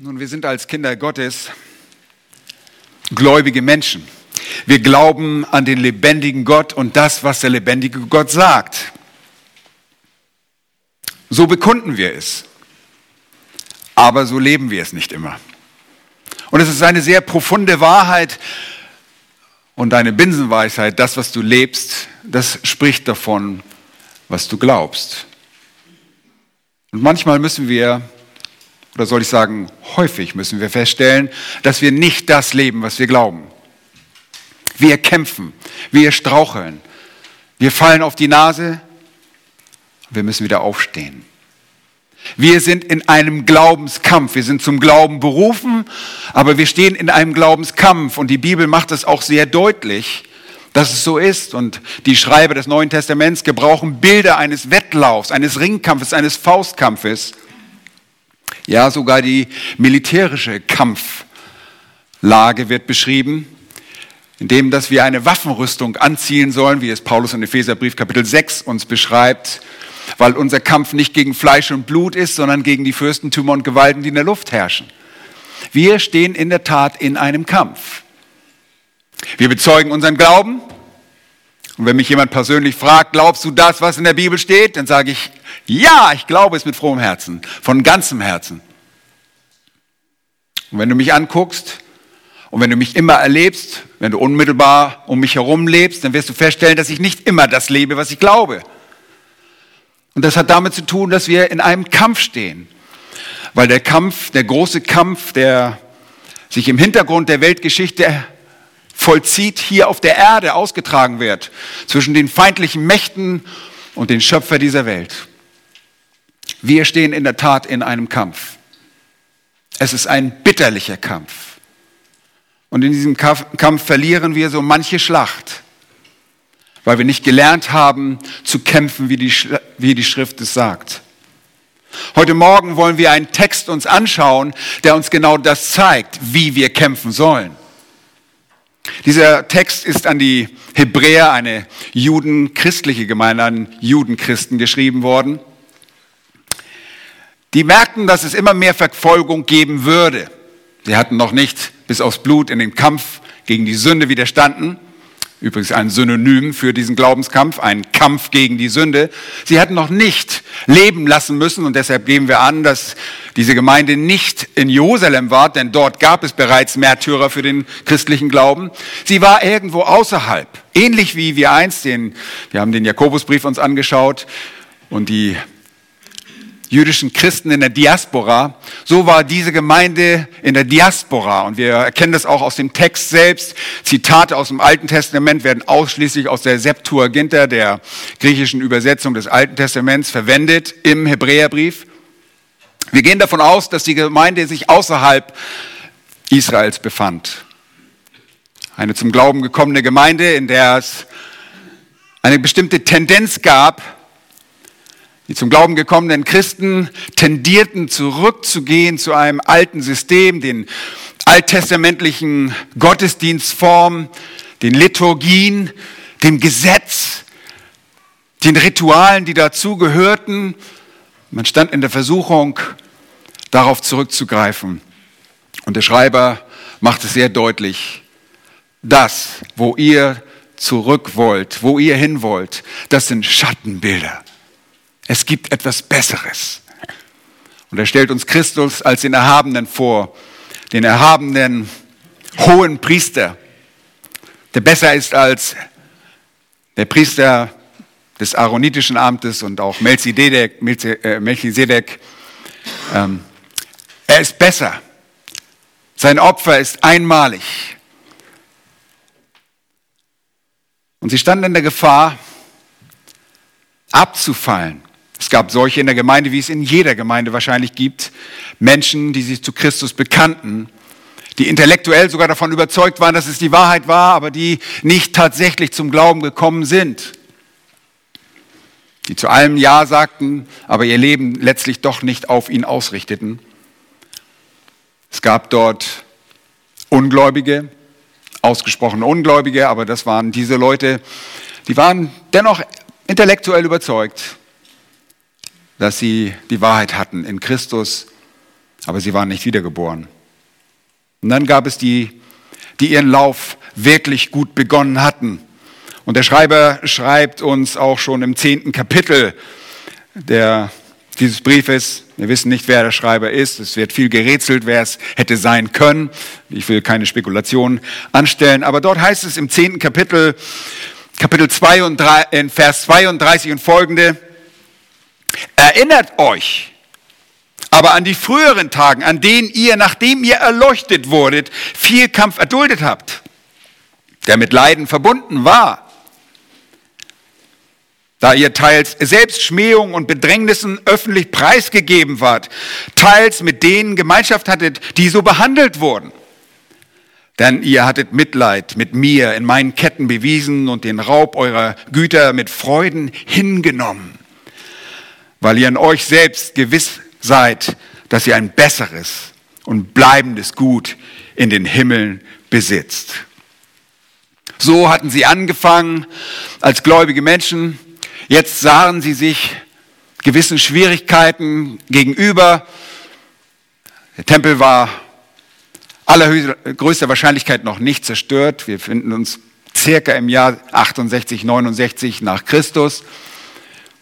Nun, wir sind als Kinder Gottes gläubige Menschen. Wir glauben an den lebendigen Gott und das, was der lebendige Gott sagt. So bekunden wir es. Aber so leben wir es nicht immer. Und es ist eine sehr profunde Wahrheit und eine Binsenweisheit. Das, was du lebst, das spricht davon, was du glaubst. Und manchmal müssen wir oder soll ich sagen, häufig müssen wir feststellen, dass wir nicht das leben, was wir glauben. Wir kämpfen, wir straucheln, wir fallen auf die Nase, wir müssen wieder aufstehen. Wir sind in einem Glaubenskampf. Wir sind zum Glauben berufen, aber wir stehen in einem Glaubenskampf. Und die Bibel macht es auch sehr deutlich, dass es so ist. Und die Schreiber des Neuen Testaments gebrauchen Bilder eines Wettlaufs, eines Ringkampfes, eines Faustkampfes. Ja, sogar die militärische Kampflage wird beschrieben, indem dass wir eine Waffenrüstung anziehen sollen, wie es Paulus in Epheserbrief Kapitel 6 uns beschreibt, weil unser Kampf nicht gegen Fleisch und Blut ist, sondern gegen die Fürstentümer und Gewalten, die in der Luft herrschen. Wir stehen in der Tat in einem Kampf. Wir bezeugen unseren Glauben. Und wenn mich jemand persönlich fragt, glaubst du das, was in der Bibel steht, dann sage ich, ja, ich glaube es mit frohem Herzen, von ganzem Herzen. Und wenn du mich anguckst und wenn du mich immer erlebst, wenn du unmittelbar um mich herum lebst, dann wirst du feststellen, dass ich nicht immer das lebe, was ich glaube. Und das hat damit zu tun, dass wir in einem Kampf stehen. Weil der Kampf, der große Kampf, der sich im Hintergrund der Weltgeschichte vollzieht, hier auf der Erde ausgetragen wird, zwischen den feindlichen Mächten und den Schöpfer dieser Welt. Wir stehen in der Tat in einem Kampf. Es ist ein bitterlicher Kampf. Und in diesem Kampf verlieren wir so manche Schlacht, weil wir nicht gelernt haben zu kämpfen, wie die, wie die Schrift es sagt. Heute Morgen wollen wir einen Text uns anschauen, der uns genau das zeigt, wie wir kämpfen sollen. Dieser Text ist an die Hebräer, eine judenchristliche Gemeinde, an Judenchristen geschrieben worden. Die merkten, dass es immer mehr Verfolgung geben würde. Sie hatten noch nicht bis aufs Blut in den Kampf gegen die Sünde widerstanden. Übrigens ein Synonym für diesen Glaubenskampf, ein Kampf gegen die Sünde. Sie hatten noch nicht leben lassen müssen und deshalb geben wir an, dass diese Gemeinde nicht in Jerusalem war, denn dort gab es bereits Märtyrer für den christlichen Glauben. Sie war irgendwo außerhalb. Ähnlich wie wir einst den, wir haben den Jakobusbrief uns angeschaut und die jüdischen Christen in der Diaspora. So war diese Gemeinde in der Diaspora. Und wir erkennen das auch aus dem Text selbst. Zitate aus dem Alten Testament werden ausschließlich aus der Septuaginta, der griechischen Übersetzung des Alten Testaments, verwendet im Hebräerbrief. Wir gehen davon aus, dass die Gemeinde sich außerhalb Israels befand. Eine zum Glauben gekommene Gemeinde, in der es eine bestimmte Tendenz gab, die zum Glauben gekommenen Christen tendierten zurückzugehen zu einem alten System, den alttestamentlichen Gottesdienstformen, den Liturgien, dem Gesetz, den Ritualen, die dazu gehörten. Man stand in der Versuchung, darauf zurückzugreifen. Und der Schreiber macht es sehr deutlich, das, wo ihr zurück wollt, wo ihr hin wollt, das sind Schattenbilder. Es gibt etwas Besseres. Und er stellt uns Christus als den Erhabenen vor, den erhabenen hohen Priester, der besser ist als der Priester des aaronitischen Amtes und auch Melchizedek. Äh, Melchizedek. Ähm, er ist besser. Sein Opfer ist einmalig. Und sie standen in der Gefahr, abzufallen es gab solche in der Gemeinde, wie es in jeder Gemeinde wahrscheinlich gibt, Menschen, die sich zu Christus bekannten, die intellektuell sogar davon überzeugt waren, dass es die Wahrheit war, aber die nicht tatsächlich zum Glauben gekommen sind. Die zu allem Ja sagten, aber ihr Leben letztlich doch nicht auf ihn ausrichteten. Es gab dort Ungläubige, ausgesprochene Ungläubige, aber das waren diese Leute, die waren dennoch intellektuell überzeugt, dass sie die Wahrheit hatten in Christus, aber sie waren nicht wiedergeboren. Und dann gab es die, die ihren Lauf wirklich gut begonnen hatten. Und der Schreiber schreibt uns auch schon im zehnten Kapitel der, dieses Briefes, wir wissen nicht, wer der Schreiber ist, es wird viel gerätselt, wer es hätte sein können. Ich will keine Spekulationen anstellen, aber dort heißt es im zehnten Kapitel, Kapitel 2 und 3, in Vers 32 und folgende, erinnert euch, aber an die früheren Tagen, an denen ihr, nachdem ihr erleuchtet wurdet, viel Kampf erduldet habt, der mit Leiden verbunden war da ihr teils selbst Schmähungen und Bedrängnissen öffentlich preisgegeben wart, teils mit denen Gemeinschaft hattet, die so behandelt wurden. Denn ihr hattet Mitleid mit mir in meinen Ketten bewiesen und den Raub eurer Güter mit Freuden hingenommen, weil ihr an euch selbst gewiss seid, dass ihr ein besseres und bleibendes Gut in den Himmeln besitzt. So hatten sie angefangen als gläubige Menschen, Jetzt sahen sie sich gewissen Schwierigkeiten gegenüber. Der Tempel war allergrößter Wahrscheinlichkeit noch nicht zerstört. Wir finden uns circa im Jahr 68, 69 nach Christus.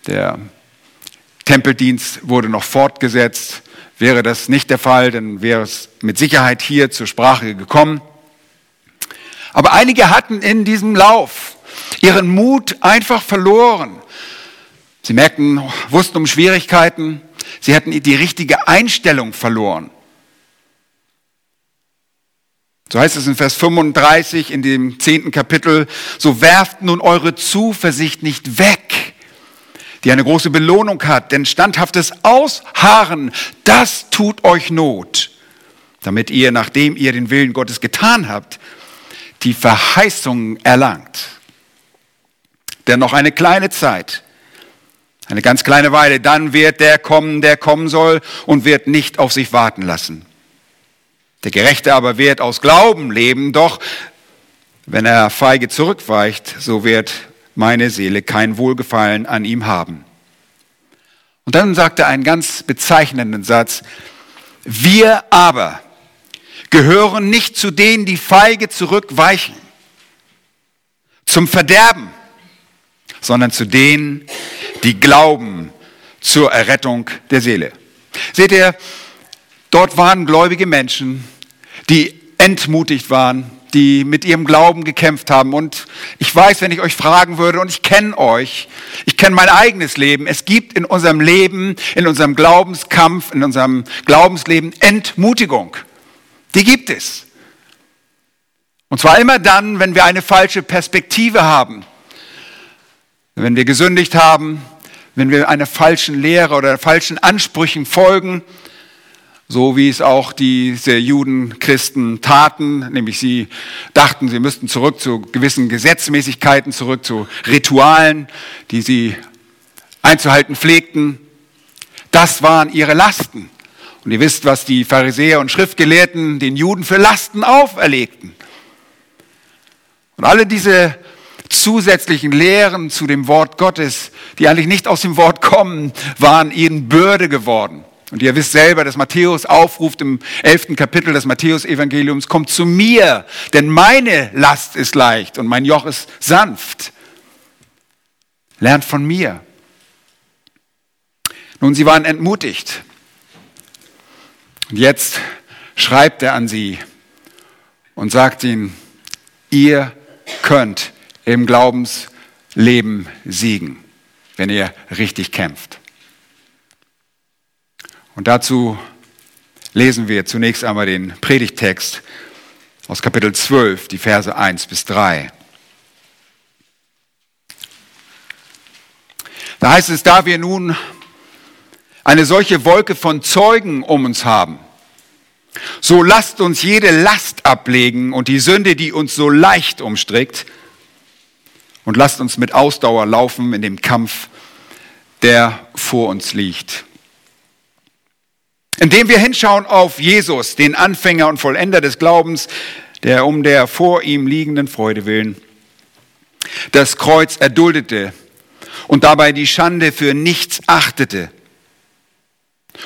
Der Tempeldienst wurde noch fortgesetzt. Wäre das nicht der Fall, dann wäre es mit Sicherheit hier zur Sprache gekommen. Aber einige hatten in diesem Lauf ihren Mut einfach verloren. Sie merkten, wussten um Schwierigkeiten. Sie hatten die richtige Einstellung verloren. So heißt es in Vers 35 in dem zehnten Kapitel, so werft nun eure Zuversicht nicht weg, die eine große Belohnung hat, denn standhaftes Ausharren, das tut euch Not, damit ihr, nachdem ihr den Willen Gottes getan habt, die Verheißung erlangt. Denn noch eine kleine Zeit, eine ganz kleine Weile, dann wird der kommen, der kommen soll und wird nicht auf sich warten lassen. Der Gerechte aber wird aus Glauben leben, doch wenn er feige zurückweicht, so wird meine Seele kein Wohlgefallen an ihm haben. Und dann sagt er einen ganz bezeichnenden Satz, wir aber gehören nicht zu denen, die feige zurückweichen, zum Verderben, sondern zu denen, die glauben zur Errettung der Seele. Seht ihr, dort waren gläubige Menschen, die entmutigt waren, die mit ihrem Glauben gekämpft haben. Und ich weiß, wenn ich euch fragen würde, und ich kenne euch, ich kenne mein eigenes Leben, es gibt in unserem Leben, in unserem Glaubenskampf, in unserem Glaubensleben Entmutigung. Die gibt es. Und zwar immer dann, wenn wir eine falsche Perspektive haben. Wenn wir gesündigt haben, wenn wir einer falschen Lehre oder falschen Ansprüchen folgen, so wie es auch diese Juden, Christen taten, nämlich sie dachten, sie müssten zurück zu gewissen Gesetzmäßigkeiten, zurück zu Ritualen, die sie einzuhalten pflegten. Das waren ihre Lasten. Und ihr wisst, was die Pharisäer und Schriftgelehrten den Juden für Lasten auferlegten. Und alle diese zusätzlichen Lehren zu dem Wort Gottes, die eigentlich nicht aus dem Wort kommen, waren ihnen Bürde geworden. Und ihr wisst selber, dass Matthäus aufruft im elften Kapitel des Matthäus-Evangeliums, kommt zu mir, denn meine Last ist leicht und mein Joch ist sanft. Lernt von mir. Nun, sie waren entmutigt. Und jetzt schreibt er an sie und sagt ihnen, ihr könnt im Glaubensleben siegen, wenn ihr richtig kämpft. Und dazu lesen wir zunächst einmal den Predigtext aus Kapitel 12, die Verse 1 bis 3. Da heißt es, da wir nun eine solche Wolke von Zeugen um uns haben, so lasst uns jede Last ablegen und die Sünde, die uns so leicht umstrickt, und lasst uns mit Ausdauer laufen in dem Kampf, der vor uns liegt. Indem wir hinschauen auf Jesus, den Anfänger und Vollender des Glaubens, der um der vor ihm liegenden Freude willen das Kreuz erduldete und dabei die Schande für nichts achtete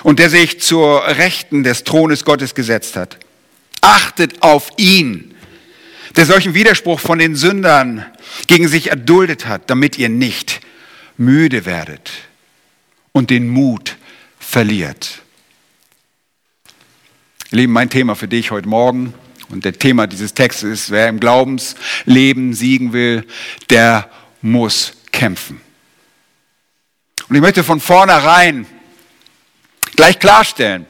und der sich zur Rechten des Thrones Gottes gesetzt hat. Achtet auf ihn, der solchen Widerspruch von den Sündern gegen sich erduldet hat, damit ihr nicht müde werdet und den Mut verliert. Ihr Lieben, mein Thema für dich heute Morgen und der Thema dieses Textes ist, wer im Glaubensleben siegen will, der muss kämpfen. Und ich möchte von vornherein gleich klarstellen,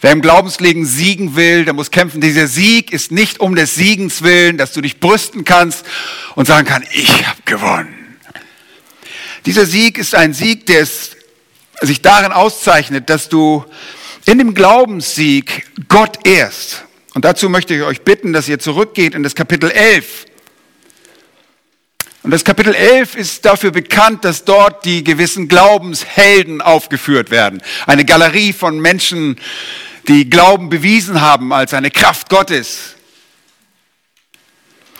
wer im Glaubensleben siegen will, der muss kämpfen. Dieser Sieg ist nicht um des Siegens willen, dass du dich brüsten kannst und sagen kannst, ich habe gewonnen. Dieser Sieg ist ein Sieg, der sich darin auszeichnet, dass du in dem Glaubenssieg Gott ehrst. Und dazu möchte ich euch bitten, dass ihr zurückgeht in das Kapitel 11. Und das Kapitel 11 ist dafür bekannt, dass dort die gewissen Glaubenshelden aufgeführt werden. Eine Galerie von Menschen, die Glauben bewiesen haben als eine Kraft Gottes.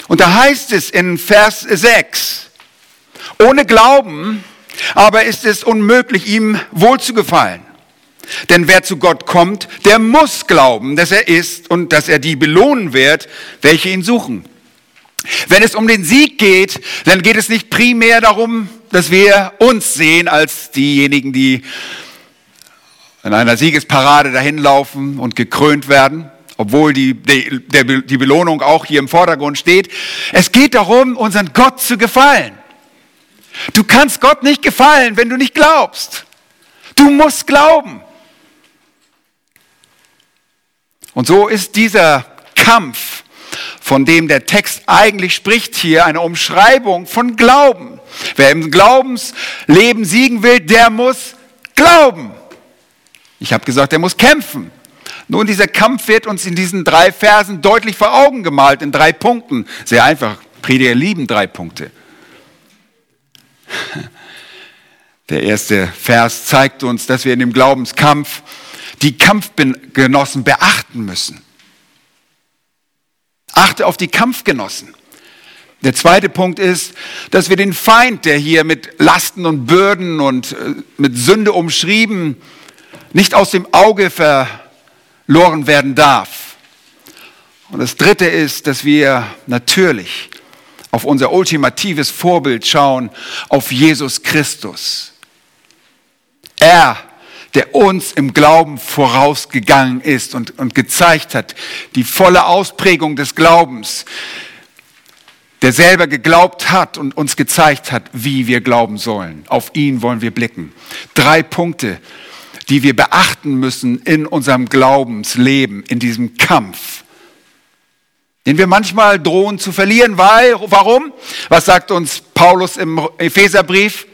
Und da heißt es in Vers 6, ohne Glauben aber ist es unmöglich, ihm wohlzugefallen. Denn wer zu Gott kommt, der muss glauben, dass er ist und dass er die belohnen wird, welche ihn suchen. Wenn es um den Sieg geht, dann geht es nicht primär darum, dass wir uns sehen als diejenigen, die in einer Siegesparade dahinlaufen und gekrönt werden, obwohl die, die, die Belohnung auch hier im Vordergrund steht. Es geht darum, unseren Gott zu gefallen. Du kannst Gott nicht gefallen, wenn du nicht glaubst. Du musst glauben. Und so ist dieser Kampf, von dem der Text eigentlich spricht hier, eine Umschreibung von Glauben. Wer im Glaubensleben siegen will, der muss glauben. Ich habe gesagt, er muss kämpfen. Nun, dieser Kampf wird uns in diesen drei Versen deutlich vor Augen gemalt, in drei Punkten. Sehr einfach. Prediger lieben drei Punkte. Der erste Vers zeigt uns, dass wir in dem Glaubenskampf die Kampfgenossen beachten müssen. Achte auf die Kampfgenossen. Der zweite Punkt ist, dass wir den Feind, der hier mit Lasten und Bürden und äh, mit Sünde umschrieben, nicht aus dem Auge verloren werden darf. Und das dritte ist, dass wir natürlich auf unser ultimatives Vorbild schauen, auf Jesus Christus. Er, der uns im Glauben vorausgegangen ist und, und gezeigt hat, die volle Ausprägung des Glaubens, der selber geglaubt hat und uns gezeigt hat, wie wir glauben sollen. Auf ihn wollen wir blicken. Drei Punkte, die wir beachten müssen in unserem Glaubensleben, in diesem Kampf den wir manchmal drohen zu verlieren, weil, warum? Was sagt uns Paulus im Epheserbrief?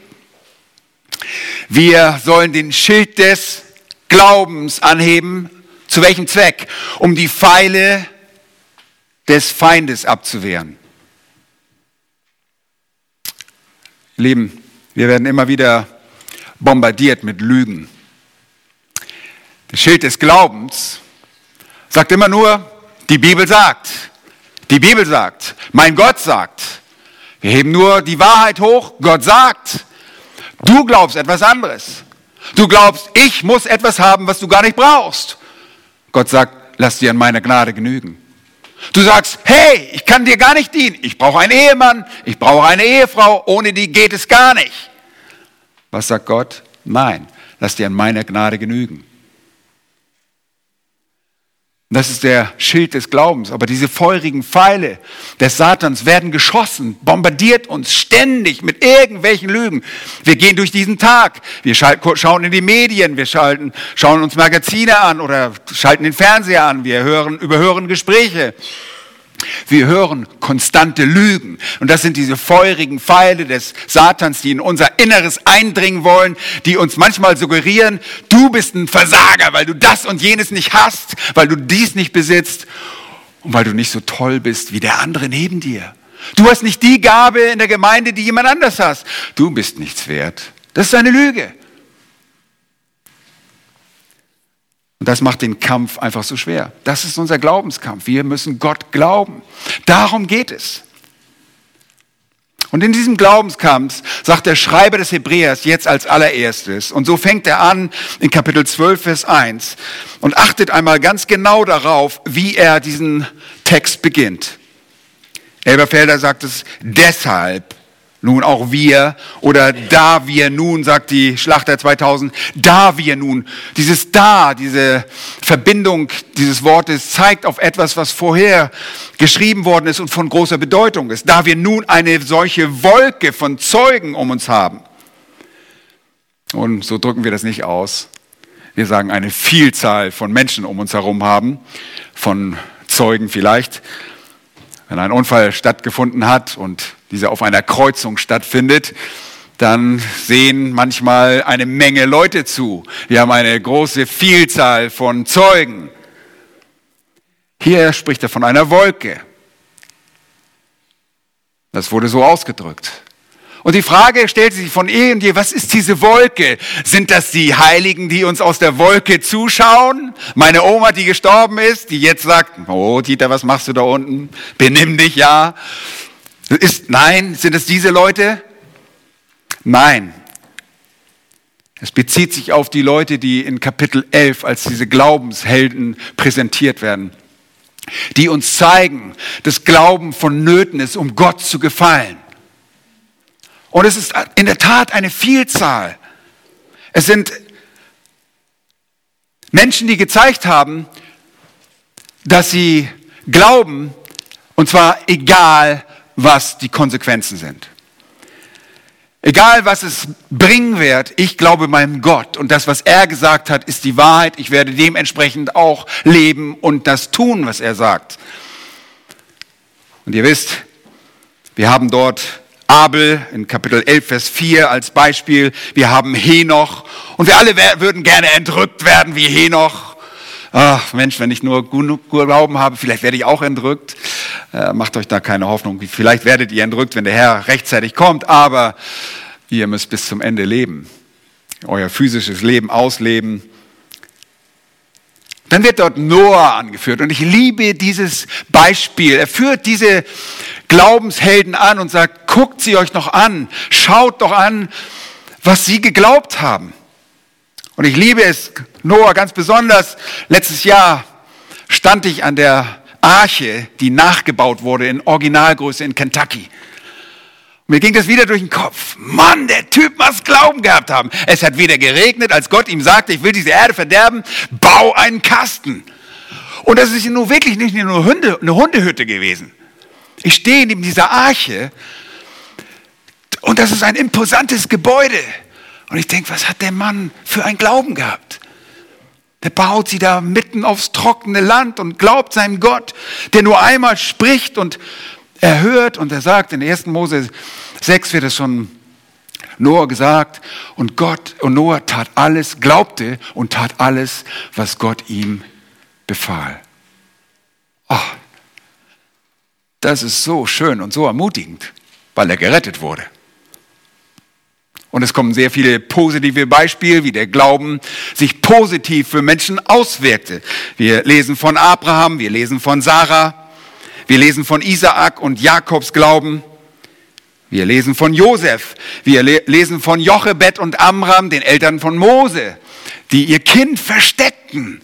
Wir sollen den Schild des Glaubens anheben. Zu welchem Zweck? Um die Pfeile des Feindes abzuwehren. Lieben, wir werden immer wieder bombardiert mit Lügen. Das Schild des Glaubens sagt immer nur, die Bibel sagt. Die Bibel sagt, mein Gott sagt. Wir heben nur die Wahrheit hoch. Gott sagt. Du glaubst etwas anderes. Du glaubst, ich muss etwas haben, was du gar nicht brauchst. Gott sagt, lass dir an meiner Gnade genügen. Du sagst, hey, ich kann dir gar nicht dienen. Ich brauche einen Ehemann, ich brauche eine Ehefrau, ohne die geht es gar nicht. Was sagt Gott? Nein, lass dir an meiner Gnade genügen. Das ist der Schild des Glaubens. Aber diese feurigen Pfeile des Satans werden geschossen, bombardiert uns ständig mit irgendwelchen Lügen. Wir gehen durch diesen Tag, wir schauen in die Medien, wir schalten, schauen uns Magazine an oder schalten den Fernseher an, wir hören, überhören Gespräche. Wir hören konstante Lügen. Und das sind diese feurigen Pfeile des Satans, die in unser Inneres eindringen wollen, die uns manchmal suggerieren, du bist ein Versager, weil du das und jenes nicht hast, weil du dies nicht besitzt und weil du nicht so toll bist wie der andere neben dir. Du hast nicht die Gabe in der Gemeinde, die jemand anders hast. Du bist nichts wert. Das ist eine Lüge. Und das macht den Kampf einfach so schwer. Das ist unser Glaubenskampf. Wir müssen Gott glauben. Darum geht es. Und in diesem Glaubenskampf sagt der Schreiber des Hebräers jetzt als allererstes, und so fängt er an in Kapitel 12, Vers 1, und achtet einmal ganz genau darauf, wie er diesen Text beginnt. Elberfelder sagt es, deshalb nun auch wir oder da wir nun, sagt die Schlachter 2000, da wir nun. Dieses da, diese Verbindung dieses Wortes zeigt auf etwas, was vorher geschrieben worden ist und von großer Bedeutung ist. Da wir nun eine solche Wolke von Zeugen um uns haben. Und so drücken wir das nicht aus. Wir sagen eine Vielzahl von Menschen um uns herum haben, von Zeugen vielleicht. Wenn ein Unfall stattgefunden hat und dieser auf einer Kreuzung stattfindet, dann sehen manchmal eine Menge Leute zu. Wir haben eine große Vielzahl von Zeugen. Hier spricht er von einer Wolke. Das wurde so ausgedrückt. Und die Frage stellt sich von eh und je, was ist diese Wolke? Sind das die Heiligen, die uns aus der Wolke zuschauen? Meine Oma, die gestorben ist, die jetzt sagt, oh Dieter, was machst du da unten? Benimm dich ja. Ist, nein, sind es diese Leute? Nein. Es bezieht sich auf die Leute, die in Kapitel 11 als diese Glaubenshelden präsentiert werden, die uns zeigen, dass Glauben vonnöten ist, um Gott zu gefallen. Und es ist in der Tat eine Vielzahl. Es sind Menschen, die gezeigt haben, dass sie glauben, und zwar egal, was die Konsequenzen sind. Egal, was es bringen wird, ich glaube meinem Gott und das, was er gesagt hat, ist die Wahrheit. Ich werde dementsprechend auch leben und das tun, was er sagt. Und ihr wisst, wir haben dort Abel in Kapitel 11, Vers 4 als Beispiel. Wir haben Henoch und wir alle würden gerne entrückt werden wie Henoch ach Mensch, wenn ich nur Glauben habe, vielleicht werde ich auch entrückt. Äh, macht euch da keine Hoffnung. Vielleicht werdet ihr entrückt, wenn der Herr rechtzeitig kommt, aber ihr müsst bis zum Ende leben. Euer physisches Leben ausleben. Dann wird dort Noah angeführt und ich liebe dieses Beispiel. Er führt diese Glaubenshelden an und sagt, guckt sie euch noch an, schaut doch an, was sie geglaubt haben. Und ich liebe es, Noah ganz besonders. Letztes Jahr stand ich an der Arche, die nachgebaut wurde in Originalgröße in Kentucky. Mir ging das wieder durch den Kopf. Mann, der Typ muss Glauben gehabt haben. Es hat wieder geregnet, als Gott ihm sagte, ich will diese Erde verderben, bau einen Kasten. Und das ist nun wirklich nicht nur Hunde, eine Hundehütte gewesen. Ich stehe neben dieser Arche und das ist ein imposantes Gebäude. Und ich denke, was hat der Mann für ein Glauben gehabt? Der baut sie da mitten aufs trockene Land und glaubt seinem Gott, der nur einmal spricht und er hört und er sagt, in 1. Mose 6 wird es schon Noah gesagt und Gott und Noah tat alles, glaubte und tat alles, was Gott ihm befahl. Oh, das ist so schön und so ermutigend, weil er gerettet wurde. Und es kommen sehr viele positive Beispiele, wie der Glauben sich positiv für Menschen auswirkte. Wir lesen von Abraham, wir lesen von Sarah, wir lesen von Isaak und Jakobs Glauben. Wir lesen von Josef, wir lesen von Jochebed und Amram, den Eltern von Mose, die ihr Kind versteckten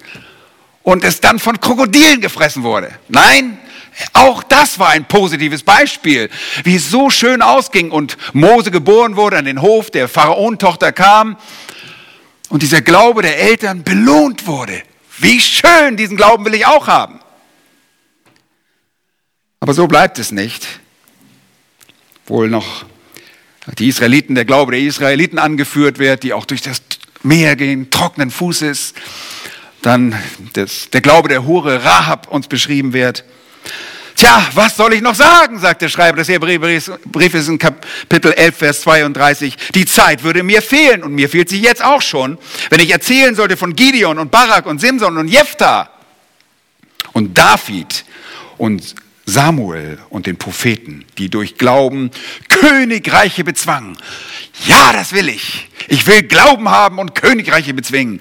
und es dann von Krokodilen gefressen wurde. Nein, auch das war ein positives Beispiel, wie es so schön ausging und Mose geboren wurde an den Hof der Pharaontochter kam und dieser Glaube der Eltern belohnt wurde. Wie schön, diesen Glauben will ich auch haben. Aber so bleibt es nicht. Wohl noch die Israeliten, der Glaube der Israeliten angeführt wird, die auch durch das Meer gehen, trockenen Fußes. Dann das, der Glaube der Hure Rahab uns beschrieben wird. Tja, was soll ich noch sagen, sagt der Schreiber des Hebräerbriefes in Kapitel 11, Vers 32. Die Zeit würde mir fehlen und mir fehlt sie jetzt auch schon, wenn ich erzählen sollte von Gideon und Barak und Simson und Jephthah und David und Samuel und den Propheten, die durch Glauben Königreiche bezwangen. Ja, das will ich. Ich will Glauben haben und Königreiche bezwingen.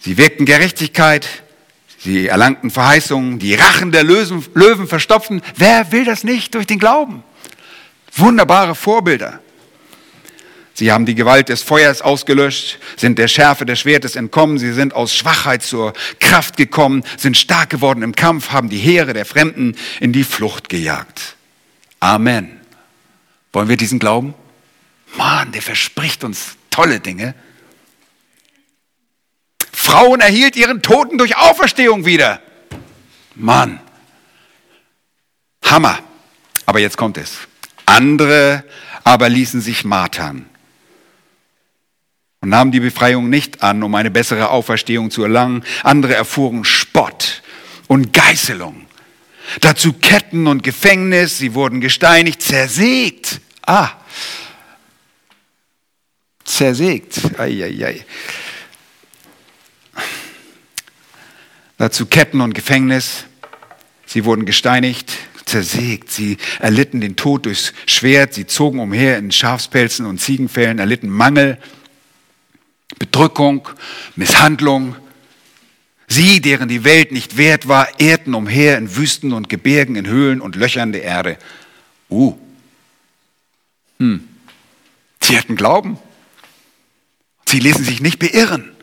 Sie wirkten Gerechtigkeit, Sie erlangten Verheißungen, die Rachen der Löwen, Löwen verstopften. Wer will das nicht durch den Glauben? Wunderbare Vorbilder. Sie haben die Gewalt des Feuers ausgelöscht, sind der Schärfe des Schwertes entkommen, sie sind aus Schwachheit zur Kraft gekommen, sind stark geworden im Kampf, haben die Heere der Fremden in die Flucht gejagt. Amen. Wollen wir diesen glauben? Mann, der verspricht uns tolle Dinge. Frauen erhielt ihren Toten durch Auferstehung wieder. Mann. Hammer. Aber jetzt kommt es. Andere aber ließen sich martern und nahmen die Befreiung nicht an, um eine bessere Auferstehung zu erlangen. Andere erfuhren Spott und Geißelung. Dazu Ketten und Gefängnis, sie wurden gesteinigt, zersägt. Ah, zersägt. Eieiei. Dazu Ketten und Gefängnis, sie wurden gesteinigt, zersägt. Sie erlitten den Tod durchs Schwert, sie zogen umher in Schafspelzen und Ziegenfällen, erlitten Mangel Bedrückung, Misshandlung. Sie, deren die Welt nicht wert war, ehrten umher in Wüsten und Gebirgen, in Höhlen und Löchern der Erde. Uh. Hm. Sie hatten Glauben. Sie ließen sich nicht beirren.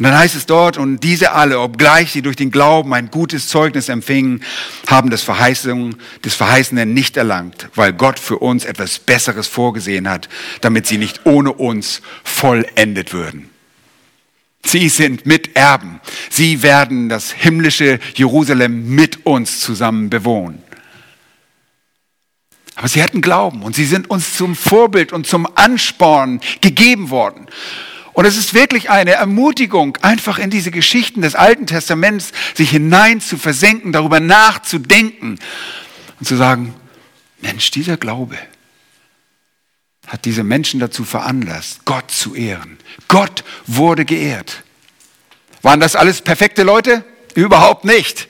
Und dann heißt es dort, und diese alle, obgleich sie durch den Glauben ein gutes Zeugnis empfingen, haben das Verheißung des Verheißenen nicht erlangt, weil Gott für uns etwas Besseres vorgesehen hat, damit sie nicht ohne uns vollendet würden. Sie sind Miterben. Sie werden das himmlische Jerusalem mit uns zusammen bewohnen. Aber sie hatten Glauben und sie sind uns zum Vorbild und zum Ansporn gegeben worden. Und es ist wirklich eine Ermutigung, einfach in diese Geschichten des Alten Testaments sich hinein zu versenken, darüber nachzudenken und zu sagen, Mensch, dieser Glaube hat diese Menschen dazu veranlasst, Gott zu ehren. Gott wurde geehrt. Waren das alles perfekte Leute? Überhaupt nicht.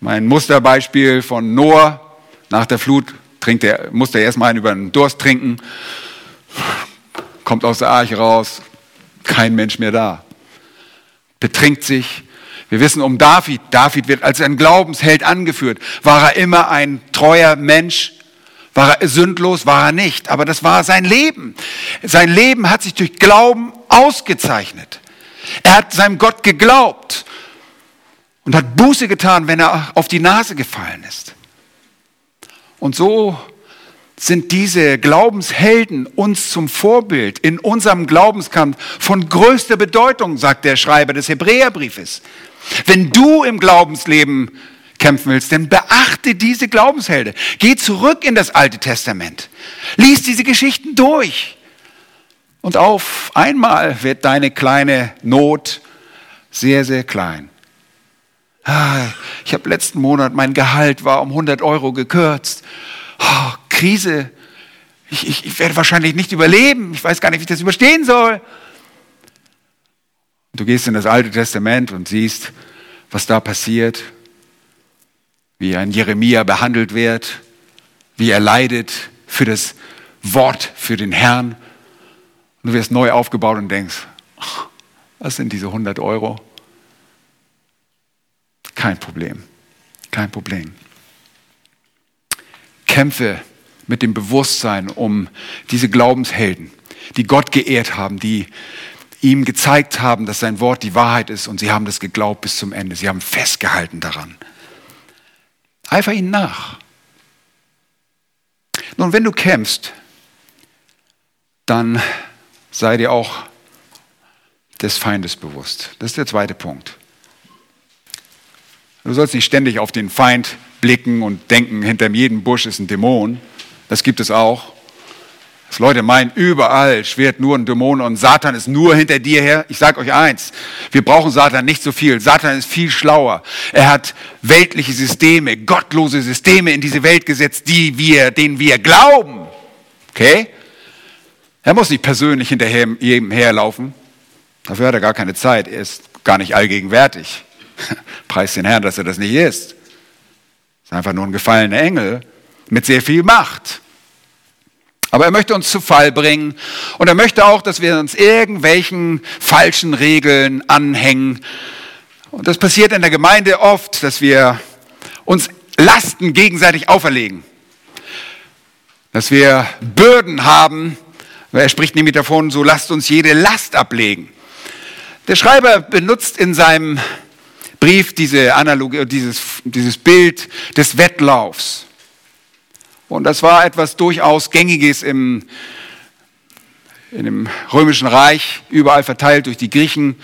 Mein Musterbeispiel von Noah, nach der Flut trinkt er, musste er erstmal einen über den Durst trinken, kommt aus der Arche raus, kein Mensch mehr da. Betrinkt sich. Wir wissen um David. David wird als ein Glaubensheld angeführt. War er immer ein treuer Mensch? War er sündlos? War er nicht. Aber das war sein Leben. Sein Leben hat sich durch Glauben ausgezeichnet. Er hat seinem Gott geglaubt und hat Buße getan, wenn er auf die Nase gefallen ist. Und so sind diese Glaubenshelden uns zum Vorbild in unserem Glaubenskampf von größter Bedeutung, sagt der Schreiber des Hebräerbriefes. Wenn du im Glaubensleben kämpfen willst, dann beachte diese Glaubenshelde. Geh zurück in das Alte Testament. Lies diese Geschichten durch. Und auf einmal wird deine kleine Not sehr, sehr klein. Ah, ich habe letzten Monat, mein Gehalt war um 100 Euro gekürzt. Oh, Krise. Ich, ich, ich werde wahrscheinlich nicht überleben. Ich weiß gar nicht, wie ich das überstehen soll. Du gehst in das Alte Testament und siehst, was da passiert, wie ein Jeremia behandelt wird, wie er leidet für das Wort, für den Herrn. Und du wirst neu aufgebaut und denkst, ach, was sind diese 100 Euro? Kein Problem, kein Problem. Kämpfe mit dem Bewusstsein um diese Glaubenshelden, die Gott geehrt haben, die ihm gezeigt haben, dass sein Wort die Wahrheit ist und sie haben das geglaubt bis zum Ende. Sie haben festgehalten daran. Eifer ihnen nach. Nun, wenn du kämpfst, dann sei dir auch des Feindes bewusst. Das ist der zweite Punkt. Du sollst nicht ständig auf den Feind blicken und denken, hinter jedem Busch ist ein Dämon. Das gibt es auch. Dass Leute meinen, überall schwert nur ein Dämon und Satan ist nur hinter dir her. Ich sage euch eins, wir brauchen Satan nicht so viel. Satan ist viel schlauer. Er hat weltliche Systeme, gottlose Systeme in diese Welt gesetzt, die wir, denen wir glauben. Okay? Er muss nicht persönlich hinterher jedem herlaufen. Dafür hat er gar keine Zeit. Er ist gar nicht allgegenwärtig. Preis den Herrn, dass er das nicht ist. Ist einfach nur ein gefallener Engel mit sehr viel Macht. Aber er möchte uns zu Fall bringen und er möchte auch, dass wir uns irgendwelchen falschen Regeln anhängen. Und das passiert in der Gemeinde oft, dass wir uns Lasten gegenseitig auferlegen. dass wir Bürden haben. Er spricht nämlich davon, so lasst uns jede Last ablegen. Der Schreiber benutzt in seinem Brief diese Analogie, dieses, dieses Bild des Wettlaufs. Und das war etwas durchaus Gängiges im, in dem Römischen Reich, überall verteilt durch die Griechen,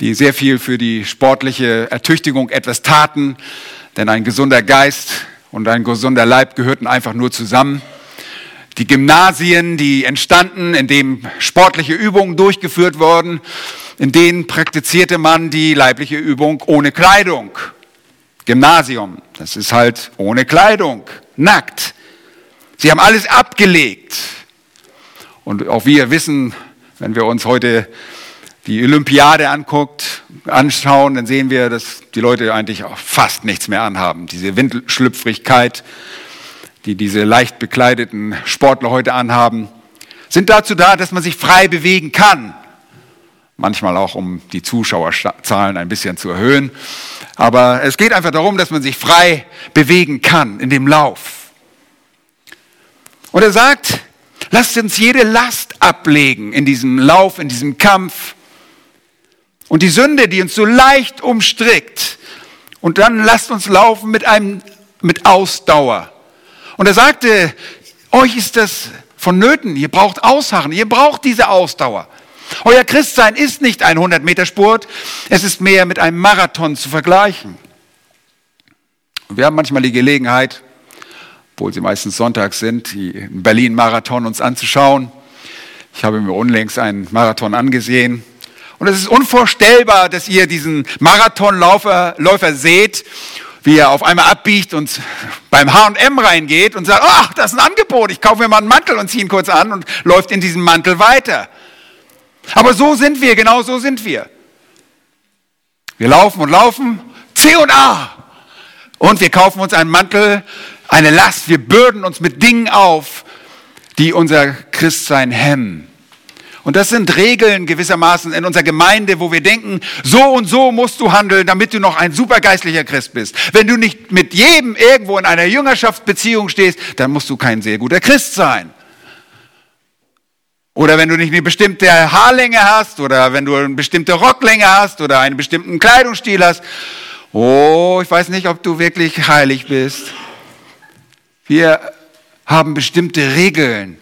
die sehr viel für die sportliche Ertüchtigung etwas taten. Denn ein gesunder Geist und ein gesunder Leib gehörten einfach nur zusammen. Die Gymnasien, die entstanden, in denen sportliche Übungen durchgeführt wurden, in denen praktizierte man die leibliche Übung ohne Kleidung. Gymnasium, das ist halt ohne Kleidung, nackt. Sie haben alles abgelegt. Und auch wir wissen, wenn wir uns heute die Olympiade anguckt, anschauen, dann sehen wir, dass die Leute eigentlich auch fast nichts mehr anhaben. Diese Windelschlüpfrigkeit, die diese leicht bekleideten Sportler heute anhaben, sind dazu da, dass man sich frei bewegen kann. Manchmal auch, um die Zuschauerzahlen ein bisschen zu erhöhen. Aber es geht einfach darum, dass man sich frei bewegen kann in dem Lauf. Und er sagt, lasst uns jede Last ablegen in diesem Lauf, in diesem Kampf. Und die Sünde, die uns so leicht umstrickt. Und dann lasst uns laufen mit einem, mit Ausdauer. Und er sagte, euch ist das vonnöten. Ihr braucht Ausharren. Ihr braucht diese Ausdauer. Euer Christsein ist nicht ein 100-Meter-Spurt. Es ist mehr mit einem Marathon zu vergleichen. Und wir haben manchmal die Gelegenheit, obwohl sie meistens sonntags sind, die Berlin-Marathon uns anzuschauen. Ich habe mir unlängst einen Marathon angesehen. Und es ist unvorstellbar, dass ihr diesen Marathonläufer Läufer seht wie er auf einmal abbiegt und beim H&M reingeht und sagt, ach, das ist ein Angebot, ich kaufe mir mal einen Mantel und ziehe ihn kurz an und läuft in diesem Mantel weiter. Aber so sind wir, genau so sind wir. Wir laufen und laufen, C und A. Und wir kaufen uns einen Mantel, eine Last, wir bürden uns mit Dingen auf, die unser Christsein hemmen. Und das sind Regeln gewissermaßen in unserer Gemeinde, wo wir denken, so und so musst du handeln, damit du noch ein supergeistlicher Christ bist. Wenn du nicht mit jedem irgendwo in einer Jüngerschaftsbeziehung stehst, dann musst du kein sehr guter Christ sein. Oder wenn du nicht eine bestimmte Haarlänge hast oder wenn du eine bestimmte Rocklänge hast oder einen bestimmten Kleidungsstil hast. Oh, ich weiß nicht, ob du wirklich heilig bist. Wir haben bestimmte Regeln.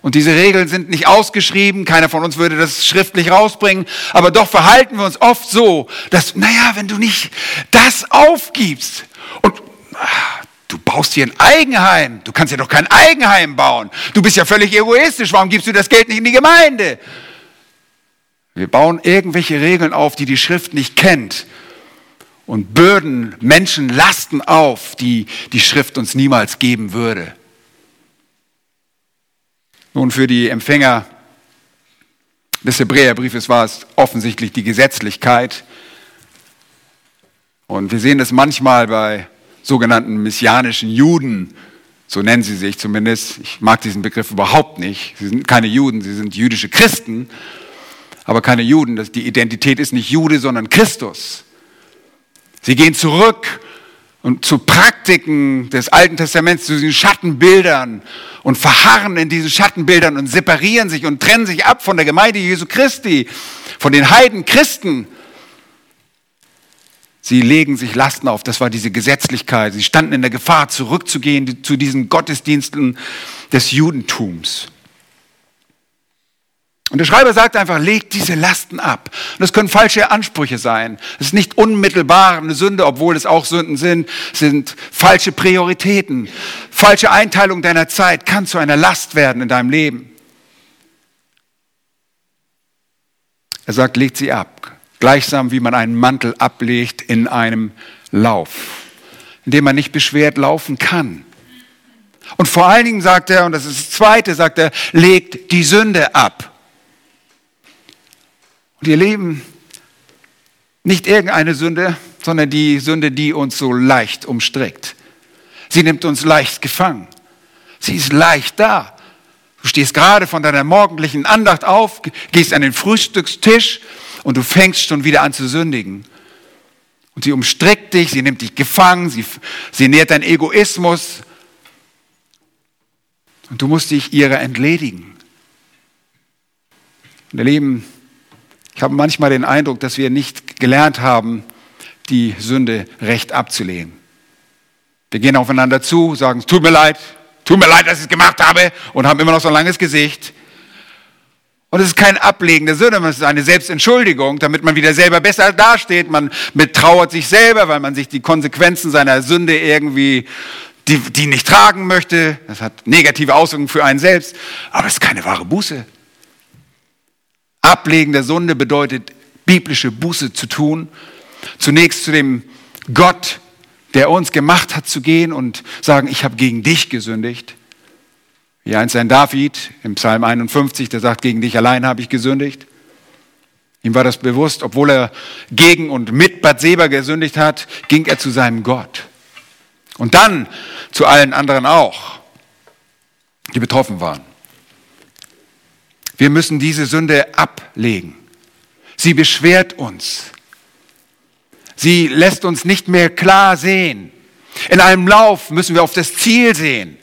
Und diese Regeln sind nicht ausgeschrieben, keiner von uns würde das schriftlich rausbringen, aber doch verhalten wir uns oft so, dass, naja, wenn du nicht das aufgibst und ah, du baust hier ein Eigenheim, du kannst ja doch kein Eigenheim bauen, du bist ja völlig egoistisch, warum gibst du das Geld nicht in die Gemeinde? Wir bauen irgendwelche Regeln auf, die die Schrift nicht kennt und bürden Menschen Lasten auf, die die Schrift uns niemals geben würde. Nun, für die Empfänger des Hebräerbriefes war es offensichtlich die Gesetzlichkeit. Und wir sehen das manchmal bei sogenannten messianischen Juden, so nennen sie sich zumindest. Ich mag diesen Begriff überhaupt nicht. Sie sind keine Juden, sie sind jüdische Christen, aber keine Juden. Die Identität ist nicht Jude, sondern Christus. Sie gehen zurück und zu Praktiken des Alten Testaments, zu diesen Schattenbildern und verharren in diesen Schattenbildern und separieren sich und trennen sich ab von der Gemeinde Jesu Christi, von den Heiden Christen. Sie legen sich Lasten auf, das war diese Gesetzlichkeit. Sie standen in der Gefahr, zurückzugehen zu diesen Gottesdiensten des Judentums. Und der Schreiber sagt einfach, legt diese Lasten ab. Und das können falsche Ansprüche sein. Es ist nicht unmittelbar eine Sünde, obwohl es auch Sünden sind. Es sind falsche Prioritäten. Falsche Einteilung deiner Zeit kann zu einer Last werden in deinem Leben. Er sagt, legt sie ab. Gleichsam wie man einen Mantel ablegt in einem Lauf, in dem man nicht beschwert laufen kann. Und vor allen Dingen sagt er, und das ist das Zweite, sagt er, legt die Sünde ab. Und ihr Leben, nicht irgendeine Sünde, sondern die Sünde, die uns so leicht umstrickt. Sie nimmt uns leicht gefangen. Sie ist leicht da. Du stehst gerade von deiner morgendlichen Andacht auf, gehst an den Frühstückstisch und du fängst schon wieder an zu sündigen. Und sie umstrickt dich, sie nimmt dich gefangen, sie, sie nährt deinen Egoismus. Und du musst dich ihrer entledigen. Und ihr Lieben, ich habe manchmal den Eindruck, dass wir nicht gelernt haben, die Sünde recht abzulehnen. Wir gehen aufeinander zu, sagen, tut mir leid, tut mir leid, dass ich es gemacht habe und haben immer noch so ein langes Gesicht. Und es ist kein Ablegen der Sünde, es ist eine Selbstentschuldigung, damit man wieder selber besser dasteht. Man betrauert sich selber, weil man sich die Konsequenzen seiner Sünde irgendwie, die, die nicht tragen möchte. Das hat negative Auswirkungen für einen selbst. Aber es ist keine wahre Buße. Ablegen der Sünde bedeutet, biblische Buße zu tun. Zunächst zu dem Gott, der uns gemacht hat, zu gehen und sagen, ich habe gegen dich gesündigt. Wie einst ein David im Psalm 51, der sagt, gegen dich allein habe ich gesündigt. Ihm war das bewusst, obwohl er gegen und mit Bathseba gesündigt hat, ging er zu seinem Gott. Und dann zu allen anderen auch, die betroffen waren. Wir müssen diese Sünde ablegen. Sie beschwert uns. Sie lässt uns nicht mehr klar sehen. In einem Lauf müssen wir auf das Ziel sehen.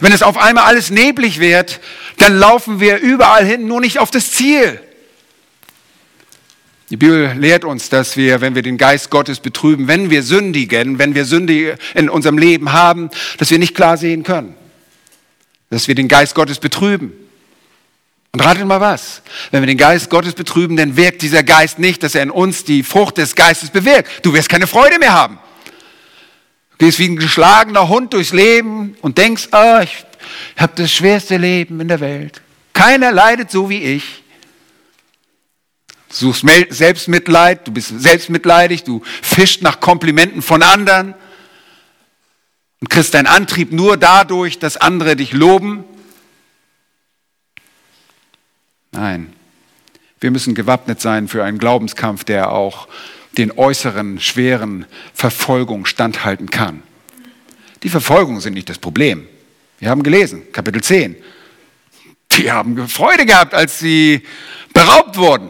Wenn es auf einmal alles neblig wird, dann laufen wir überall hin, nur nicht auf das Ziel. Die Bibel lehrt uns, dass wir, wenn wir den Geist Gottes betrüben, wenn wir sündigen, wenn wir Sünde in unserem Leben haben, dass wir nicht klar sehen können. Dass wir den Geist Gottes betrüben. Und ratet mal was. Wenn wir den Geist Gottes betrüben, dann wirkt dieser Geist nicht, dass er in uns die Frucht des Geistes bewirkt. Du wirst keine Freude mehr haben. Du gehst wie ein geschlagener Hund durchs Leben und denkst, oh, ich habe das schwerste Leben in der Welt. Keiner leidet so wie ich. Du suchst Selbstmitleid, du bist selbstmitleidig, du fischst nach Komplimenten von anderen und kriegst deinen Antrieb nur dadurch, dass andere dich loben. Nein, wir müssen gewappnet sein für einen Glaubenskampf, der auch den äußeren schweren Verfolgungen standhalten kann. Die Verfolgungen sind nicht das Problem. Wir haben gelesen, Kapitel 10. Die haben Freude gehabt, als sie beraubt wurden.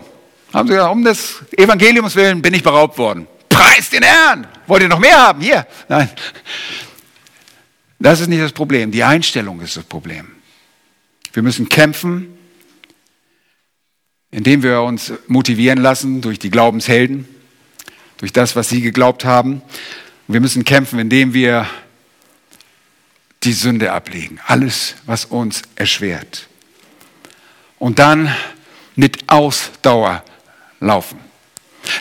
Haben sie gesagt, um des Evangeliums willen bin ich beraubt worden. Preis den Herrn! Wollt ihr noch mehr haben? Hier. Nein. Das ist nicht das Problem. Die Einstellung ist das Problem. Wir müssen kämpfen, indem wir uns motivieren lassen durch die Glaubenshelden durch das, was sie geglaubt haben. Wir müssen kämpfen, indem wir die Sünde ablegen, alles, was uns erschwert. Und dann mit Ausdauer laufen.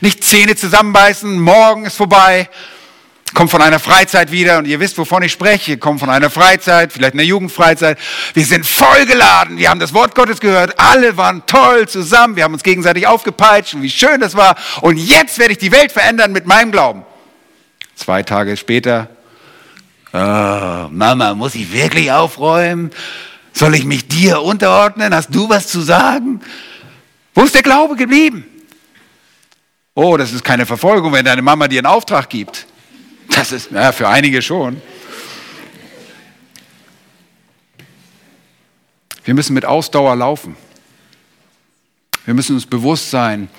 Nicht Zähne zusammenbeißen, morgen ist vorbei, komme von einer Freizeit wieder und ihr wisst, wovon ich spreche. Komme von einer Freizeit, vielleicht einer Jugendfreizeit. Wir sind vollgeladen. Wir haben das Wort Gottes gehört. Alle waren toll zusammen. Wir haben uns gegenseitig aufgepeitscht und wie schön das war. Und jetzt werde ich die Welt verändern mit meinem Glauben. Zwei Tage später. Oh, Mama, muss ich wirklich aufräumen? Soll ich mich dir unterordnen? Hast du was zu sagen? Wo ist der Glaube geblieben? Oh, das ist keine Verfolgung, wenn deine Mama dir einen Auftrag gibt. Das ist, ja, für einige schon. Wir müssen mit Ausdauer laufen. Wir müssen uns bewusst sein,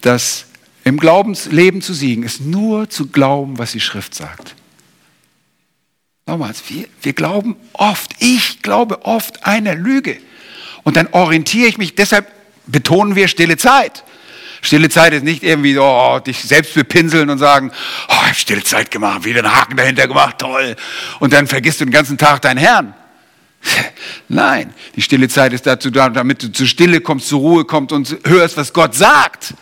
dass im Glaubensleben zu siegen ist nur zu glauben, was die Schrift sagt. Nochmals, wir, wir glauben oft, ich glaube oft einer Lüge. Und dann orientiere ich mich, deshalb betonen wir stille Zeit. Stille Zeit ist nicht irgendwie oh, dich selbst bepinseln und sagen, oh, ich habe stille Zeit gemacht, wieder einen Haken dahinter gemacht, toll. Und dann vergisst du den ganzen Tag deinen Herrn. Nein, die stille Zeit ist dazu da, damit du zur Stille kommst, zur Ruhe kommst und hörst, was Gott sagt.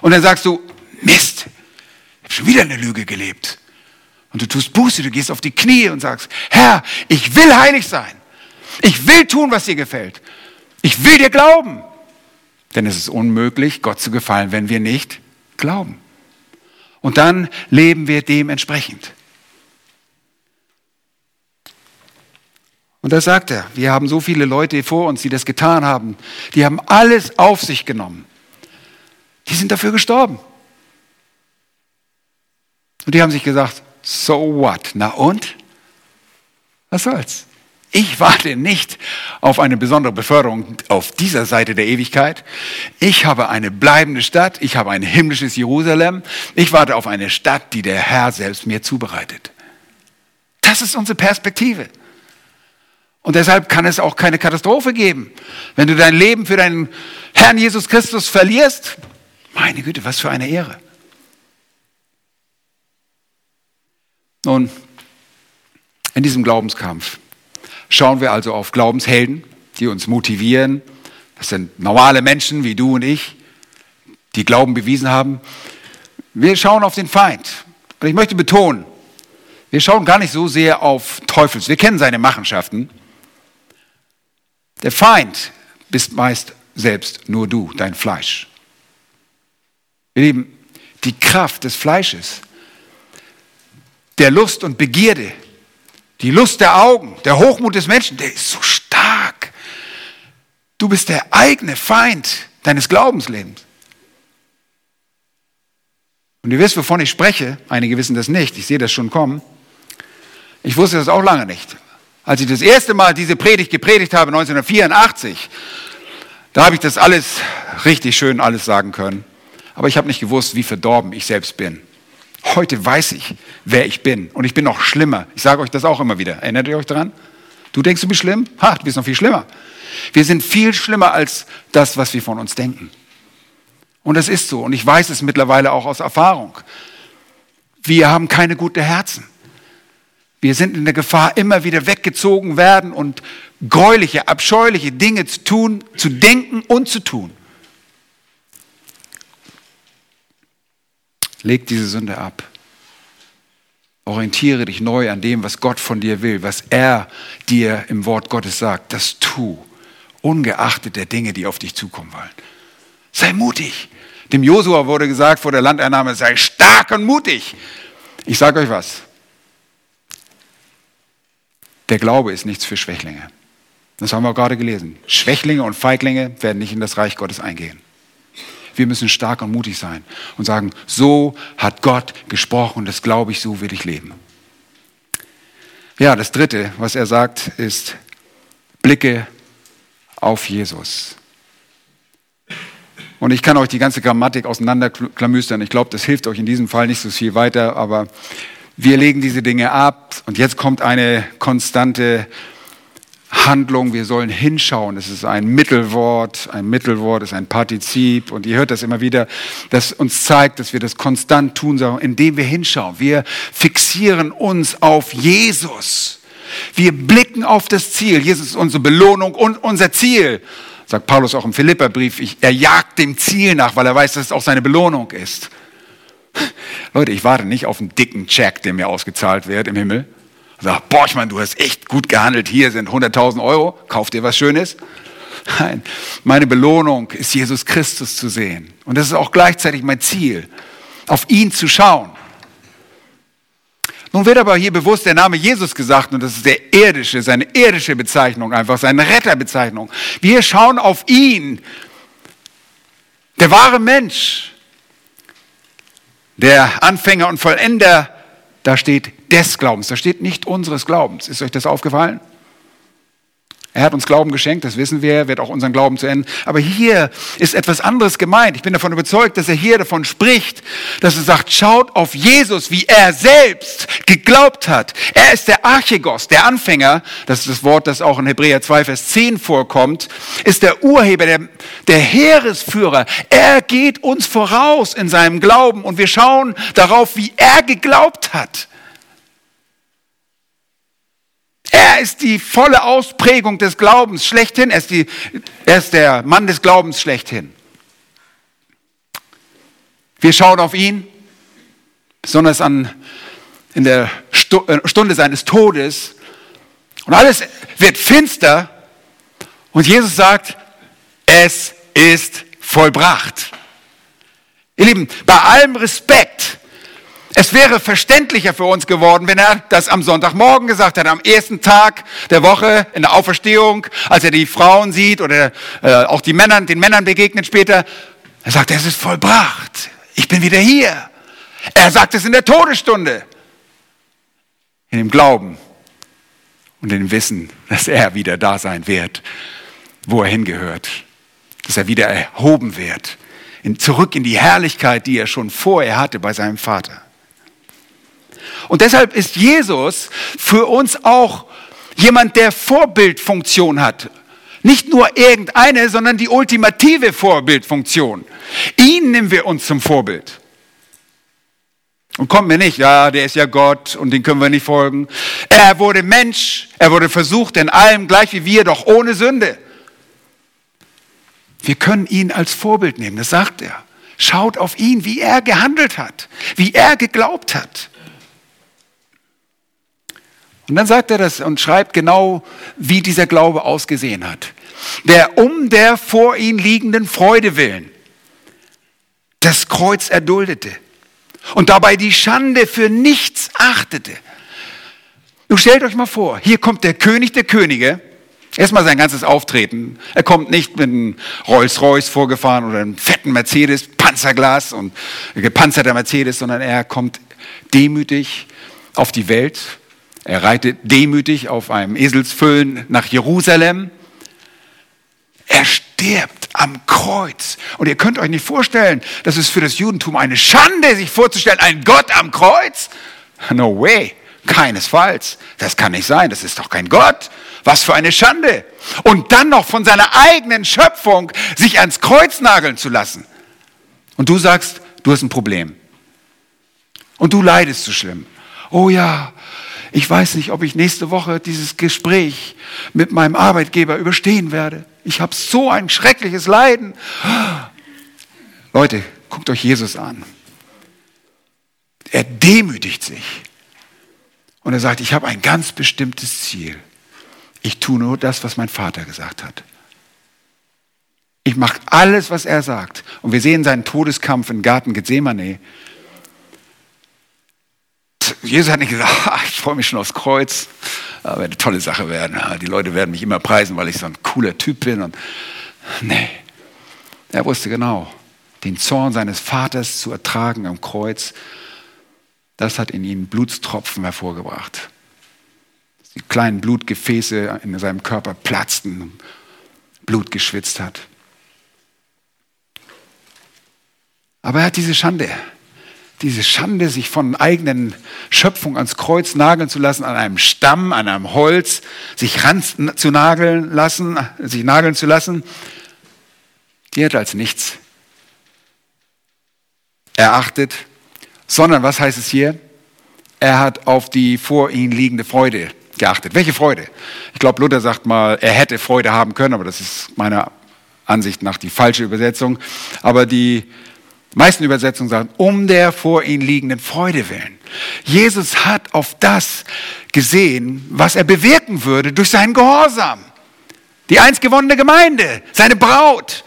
Und dann sagst du, Mist, ich habe schon wieder eine Lüge gelebt. Und du tust Buße, du gehst auf die Knie und sagst, Herr, ich will heilig sein. Ich will tun, was dir gefällt. Ich will dir glauben. Denn es ist unmöglich, Gott zu gefallen, wenn wir nicht glauben. Und dann leben wir dementsprechend. Und da sagt er, wir haben so viele Leute vor uns, die das getan haben. Die haben alles auf sich genommen. Die sind dafür gestorben. Und die haben sich gesagt, so what? Na und? Was soll's? Ich warte nicht auf eine besondere Beförderung auf dieser Seite der Ewigkeit. Ich habe eine bleibende Stadt. Ich habe ein himmlisches Jerusalem. Ich warte auf eine Stadt, die der Herr selbst mir zubereitet. Das ist unsere Perspektive. Und deshalb kann es auch keine Katastrophe geben. Wenn du dein Leben für deinen Herrn Jesus Christus verlierst, meine Güte, was für eine Ehre. Nun, in diesem Glaubenskampf schauen wir also auf Glaubenshelden, die uns motivieren. Das sind normale Menschen wie du und ich, die Glauben bewiesen haben. Wir schauen auf den Feind. Und ich möchte betonen, wir schauen gar nicht so sehr auf Teufels. Wir kennen seine Machenschaften. Der Feind bist meist selbst nur du, dein Fleisch. Ihr Lieben, die Kraft des Fleisches, der Lust und Begierde, die Lust der Augen, der Hochmut des Menschen, der ist so stark. Du bist der eigene Feind deines Glaubenslebens. Und ihr wisst, wovon ich spreche. Einige wissen das nicht. Ich sehe das schon kommen. Ich wusste das auch lange nicht. Als ich das erste Mal diese Predigt gepredigt habe, 1984, da habe ich das alles richtig schön alles sagen können. Aber ich habe nicht gewusst, wie verdorben ich selbst bin. Heute weiß ich, wer ich bin. Und ich bin noch schlimmer. Ich sage euch das auch immer wieder. Erinnert ihr euch daran? Du denkst, du bist schlimm? Ha, du bist noch viel schlimmer. Wir sind viel schlimmer als das, was wir von uns denken. Und das ist so. Und ich weiß es mittlerweile auch aus Erfahrung. Wir haben keine guten Herzen. Wir sind in der Gefahr, immer wieder weggezogen werden und gräuliche, abscheuliche Dinge zu tun, zu denken und zu tun. Leg diese Sünde ab. Orientiere dich neu an dem, was Gott von dir will, was er dir im Wort Gottes sagt. Das tu, ungeachtet der Dinge, die auf dich zukommen wollen. Sei mutig. Dem Josua wurde gesagt vor der Landeinnahme, sei stark und mutig. Ich sage euch was. Der Glaube ist nichts für Schwächlinge. Das haben wir gerade gelesen. Schwächlinge und Feiglinge werden nicht in das Reich Gottes eingehen. Wir müssen stark und mutig sein und sagen, so hat Gott gesprochen, das glaube ich, so will ich leben. Ja, das Dritte, was er sagt, ist, blicke auf Jesus. Und ich kann euch die ganze Grammatik auseinanderklamüstern. Ich glaube, das hilft euch in diesem Fall nicht so viel weiter, aber wir legen diese Dinge ab und jetzt kommt eine konstante Handlung. Wir sollen hinschauen. Es ist ein Mittelwort. Ein Mittelwort ist ein Partizip. Und ihr hört das immer wieder, das uns zeigt, dass wir das konstant tun sollen, indem wir hinschauen. Wir fixieren uns auf Jesus. Wir blicken auf das Ziel. Jesus ist unsere Belohnung und unser Ziel. Sagt Paulus auch im Philipperbrief. Er jagt dem Ziel nach, weil er weiß, dass es auch seine Belohnung ist. Leute, ich warte nicht auf einen dicken Check, der mir ausgezahlt wird im Himmel. Sag, boah, ich meine, du hast echt gut gehandelt. Hier sind 100.000 Euro. Kauf dir was Schönes. Nein, meine Belohnung ist Jesus Christus zu sehen. Und das ist auch gleichzeitig mein Ziel, auf ihn zu schauen. Nun wird aber hier bewusst der Name Jesus gesagt und das ist der irdische, seine irdische Bezeichnung einfach, seine Retterbezeichnung. Wir schauen auf ihn, der wahre Mensch, der Anfänger und Vollender, da steht des Glaubens, da steht nicht unseres Glaubens. Ist euch das aufgefallen? Er hat uns Glauben geschenkt, das wissen wir, wird auch unseren Glauben zu enden. Aber hier ist etwas anderes gemeint. Ich bin davon überzeugt, dass er hier davon spricht, dass er sagt, schaut auf Jesus, wie er selbst geglaubt hat. Er ist der Archegos, der Anfänger, das ist das Wort, das auch in Hebräer 2, Vers 10 vorkommt, ist der Urheber, der, der Heeresführer. Er geht uns voraus in seinem Glauben und wir schauen darauf, wie er geglaubt hat. Er ist die volle Ausprägung des Glaubens schlechthin. Er ist, die, er ist der Mann des Glaubens schlechthin. Wir schauen auf ihn, besonders an, in der äh, Stunde seines Todes. Und alles wird finster. Und Jesus sagt, es ist vollbracht. Ihr Lieben, bei allem Respekt es wäre verständlicher für uns geworden, wenn er das am Sonntagmorgen gesagt hätte, am ersten Tag der Woche in der Auferstehung, als er die Frauen sieht oder äh, auch die Männer, den Männern begegnet später. Er sagt, es ist vollbracht. Ich bin wieder hier. Er sagt es in der Todesstunde. In dem Glauben und in dem Wissen, dass er wieder da sein wird, wo er hingehört. Dass er wieder erhoben wird. In, zurück in die Herrlichkeit, die er schon vorher hatte bei seinem Vater. Und deshalb ist Jesus für uns auch Jemand, der Vorbildfunktion hat. Nicht nur irgendeine, sondern die ultimative Vorbildfunktion. Ihn nehmen wir uns zum Vorbild. Und kommt mir nicht, ja, der ist ja Gott und den können wir nicht folgen. Er wurde Mensch, er wurde versucht in allem, gleich wie wir, doch ohne Sünde. Wir können ihn als Vorbild nehmen, das sagt er. Schaut auf ihn, wie er gehandelt hat, wie er geglaubt hat. Und dann sagt er das und schreibt genau, wie dieser Glaube ausgesehen hat. Der um der vor ihm liegenden Freude willen das Kreuz erduldete und dabei die Schande für nichts achtete. Nun stellt euch mal vor, hier kommt der König der Könige, erstmal sein ganzes Auftreten. Er kommt nicht mit einem Rolls-Royce vorgefahren oder einem fetten Mercedes, Panzerglas und gepanzerter Mercedes, sondern er kommt demütig auf die Welt er reitet demütig auf einem Eselsfüllen nach Jerusalem. Er stirbt am Kreuz. Und ihr könnt euch nicht vorstellen, das ist für das Judentum eine Schande, sich vorzustellen, ein Gott am Kreuz. No way. Keinesfalls. Das kann nicht sein. Das ist doch kein Gott. Was für eine Schande. Und dann noch von seiner eigenen Schöpfung sich ans Kreuz nageln zu lassen. Und du sagst, du hast ein Problem. Und du leidest so schlimm. Oh ja, ich weiß nicht, ob ich nächste Woche dieses Gespräch mit meinem Arbeitgeber überstehen werde. Ich habe so ein schreckliches Leiden. Leute, guckt euch Jesus an. Er demütigt sich. Und er sagt, ich habe ein ganz bestimmtes Ziel. Ich tue nur das, was mein Vater gesagt hat. Ich mache alles, was er sagt. Und wir sehen seinen Todeskampf im Garten Gethsemane. Jesus hat nicht gesagt, ah, ich freue mich schon aufs Kreuz, das wird eine tolle Sache werden. Die Leute werden mich immer preisen, weil ich so ein cooler Typ bin. Und nee, er wusste genau, den Zorn seines Vaters zu ertragen am Kreuz, das hat in ihm Blutstropfen hervorgebracht. Die kleinen Blutgefäße in seinem Körper platzten, Blut geschwitzt hat. Aber er hat diese Schande diese Schande, sich von eigenen Schöpfung ans Kreuz nageln zu lassen, an einem Stamm, an einem Holz, sich ran zu nageln lassen, sich nageln zu lassen, die hat als nichts erachtet, sondern was heißt es hier? Er hat auf die vor ihm liegende Freude geachtet. Welche Freude? Ich glaube, Luther sagt mal, er hätte Freude haben können, aber das ist meiner Ansicht nach die falsche Übersetzung. Aber die meisten Übersetzungen sagen, um der vor ihnen liegenden Freude willen. Jesus hat auf das gesehen, was er bewirken würde durch seinen Gehorsam. Die einst gewonnene Gemeinde, seine Braut,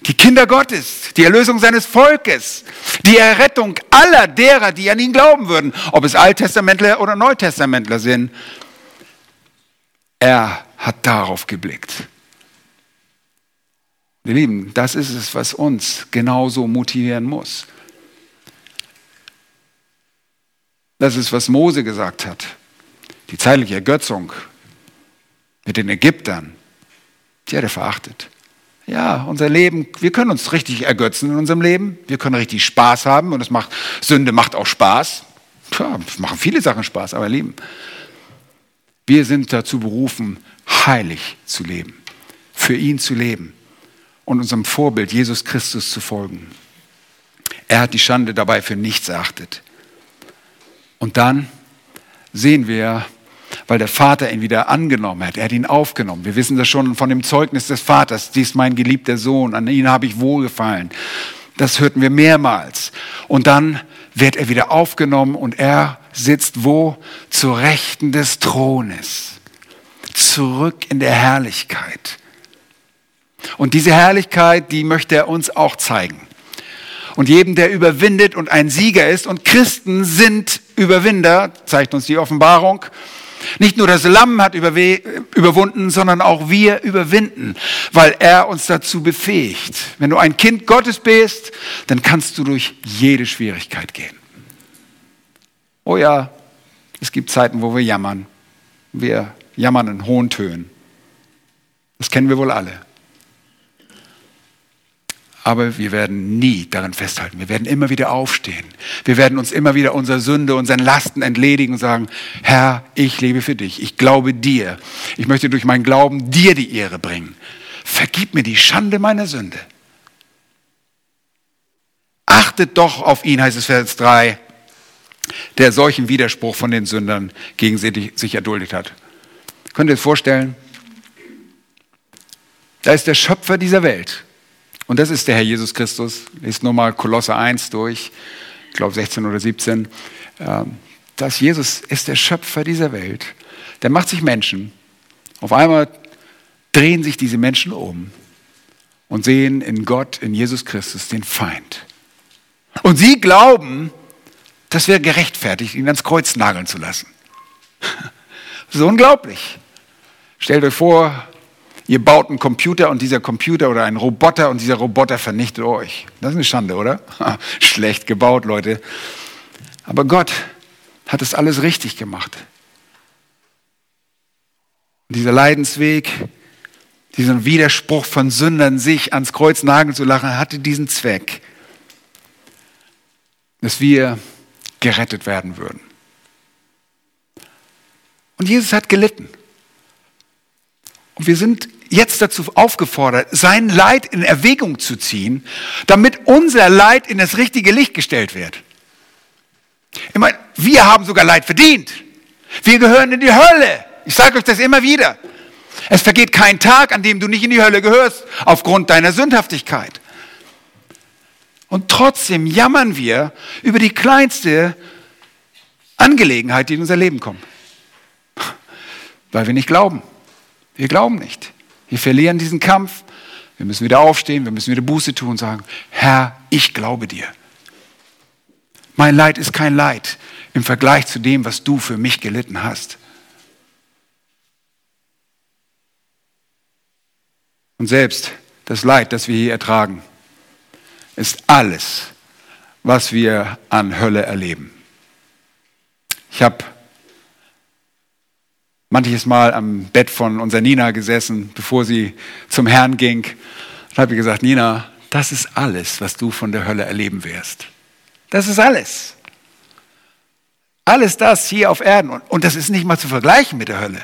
die Kinder Gottes, die Erlösung seines Volkes, die Errettung aller derer, die an ihn glauben würden, ob es Alttestamentler oder Neutestamentler sind. Er hat darauf geblickt. Ihr Lieben, das ist es, was uns genauso motivieren muss. Das ist, was Mose gesagt hat. Die zeitliche Ergötzung mit den Ägyptern, die hat er verachtet. Ja, unser Leben, wir können uns richtig ergötzen in unserem Leben. Wir können richtig Spaß haben und es macht, Sünde macht auch Spaß. Ja, machen viele Sachen Spaß, aber Lieben, wir sind dazu berufen, heilig zu leben, für ihn zu leben und unserem Vorbild Jesus Christus zu folgen. Er hat die Schande dabei für nichts erachtet. Und dann sehen wir, weil der Vater ihn wieder angenommen hat, er hat ihn aufgenommen. Wir wissen das schon von dem Zeugnis des Vaters, dies ist mein geliebter Sohn, an ihn habe ich wohlgefallen. Das hörten wir mehrmals. Und dann wird er wieder aufgenommen und er sitzt wo? Zur Rechten des Thrones. Zurück in der Herrlichkeit. Und diese Herrlichkeit, die möchte er uns auch zeigen. Und jedem, der überwindet und ein Sieger ist, und Christen sind Überwinder, zeigt uns die Offenbarung. Nicht nur das Lamm hat überwunden, sondern auch wir überwinden, weil er uns dazu befähigt. Wenn du ein Kind Gottes bist, dann kannst du durch jede Schwierigkeit gehen. Oh ja, es gibt Zeiten, wo wir jammern. Wir jammern in hohen Tönen. Das kennen wir wohl alle. Aber wir werden nie daran festhalten. Wir werden immer wieder aufstehen. Wir werden uns immer wieder unserer Sünde, unseren Lasten entledigen und sagen, Herr, ich lebe für dich. Ich glaube dir. Ich möchte durch meinen Glauben dir die Ehre bringen. Vergib mir die Schande meiner Sünde. Achtet doch auf ihn, heißt es Vers 3, der solchen Widerspruch von den Sündern gegen sich erduldet hat. Könnt ihr es vorstellen? Da ist der Schöpfer dieser Welt. Und das ist der Herr Jesus Christus. Lest nur mal Kolosse 1 durch, ich glaube 16 oder 17. Ähm, das Jesus ist der Schöpfer dieser Welt. Der macht sich Menschen. Auf einmal drehen sich diese Menschen um und sehen in Gott, in Jesus Christus, den Feind. Und sie glauben, das wäre gerechtfertigt, ihn ans Kreuz nageln zu lassen. Ist unglaublich. Stellt euch vor, ihr baut einen Computer und dieser Computer oder einen Roboter und dieser Roboter vernichtet euch. Das ist eine Schande, oder? Schlecht gebaut, Leute. Aber Gott hat es alles richtig gemacht. Und dieser Leidensweg, diesen Widerspruch von Sündern, sich ans Kreuz nageln zu lachen, hatte diesen Zweck, dass wir gerettet werden würden. Und Jesus hat gelitten. Und wir sind jetzt dazu aufgefordert, sein Leid in Erwägung zu ziehen, damit unser Leid in das richtige Licht gestellt wird. Ich meine, wir haben sogar Leid verdient. Wir gehören in die Hölle. Ich sage euch das immer wieder. Es vergeht kein Tag, an dem du nicht in die Hölle gehörst, aufgrund deiner Sündhaftigkeit. Und trotzdem jammern wir über die kleinste Angelegenheit, die in unser Leben kommt. Weil wir nicht glauben. Wir glauben nicht. Wir verlieren diesen Kampf. Wir müssen wieder aufstehen, wir müssen wieder Buße tun und sagen, Herr, ich glaube dir. Mein Leid ist kein Leid im Vergleich zu dem, was du für mich gelitten hast. Und selbst das Leid, das wir hier ertragen, ist alles, was wir an Hölle erleben. Ich habe manches Mal am Bett von unserer Nina gesessen, bevor sie zum Herrn ging. Und habe gesagt, Nina, das ist alles, was du von der Hölle erleben wirst. Das ist alles. Alles das hier auf Erden. Und das ist nicht mal zu vergleichen mit der Hölle.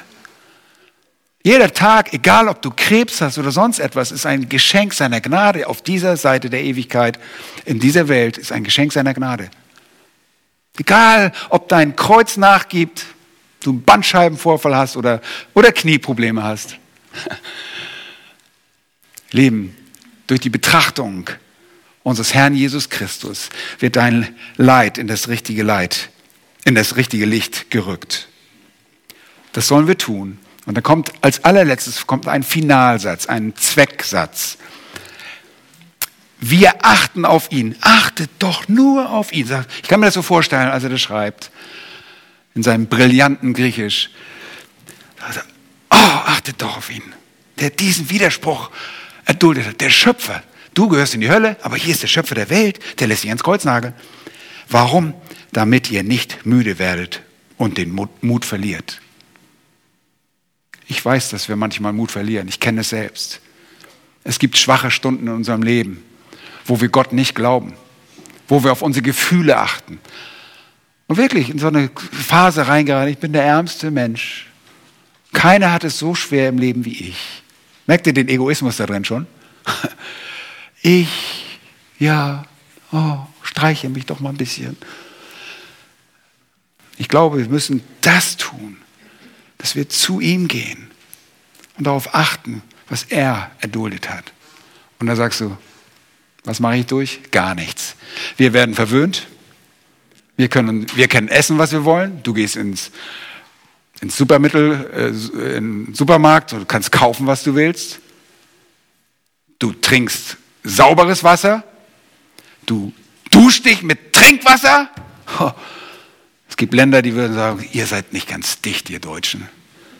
Jeder Tag, egal ob du Krebs hast oder sonst etwas, ist ein Geschenk seiner Gnade auf dieser Seite der Ewigkeit, in dieser Welt, ist ein Geschenk seiner Gnade. Egal, ob dein Kreuz nachgibt, du einen Bandscheibenvorfall hast oder, oder Knieprobleme hast. Leben durch die Betrachtung unseres Herrn Jesus Christus wird dein Leid in das richtige Leid, in das richtige Licht gerückt. Das sollen wir tun. Und da kommt als allerletztes kommt ein Finalsatz, ein Zwecksatz. Wir achten auf ihn. Achtet doch nur auf ihn. Ich kann mir das so vorstellen, als er das schreibt in seinem brillanten Griechisch. Oh, achtet doch auf ihn, der diesen Widerspruch erduldet hat. Der Schöpfer. Du gehörst in die Hölle, aber hier ist der Schöpfer der Welt, der lässt sich ans Kreuz nageln. Warum? Damit ihr nicht müde werdet und den Mut, Mut verliert. Ich weiß, dass wir manchmal Mut verlieren. Ich kenne es selbst. Es gibt schwache Stunden in unserem Leben, wo wir Gott nicht glauben, wo wir auf unsere Gefühle achten, und wirklich in so eine Phase reingeraten, ich bin der ärmste Mensch. Keiner hat es so schwer im Leben wie ich. Merkt ihr den Egoismus da drin schon? Ich, ja, oh, streiche mich doch mal ein bisschen. Ich glaube, wir müssen das tun, dass wir zu ihm gehen und darauf achten, was er erduldet hat. Und da sagst du, was mache ich durch? Gar nichts. Wir werden verwöhnt, wir können, wir können essen, was wir wollen. Du gehst ins, ins Supermittel, äh, in Supermarkt und kannst kaufen, was du willst. Du trinkst sauberes Wasser. Du duschst dich mit Trinkwasser. Es gibt Länder, die würden sagen, ihr seid nicht ganz dicht, ihr Deutschen.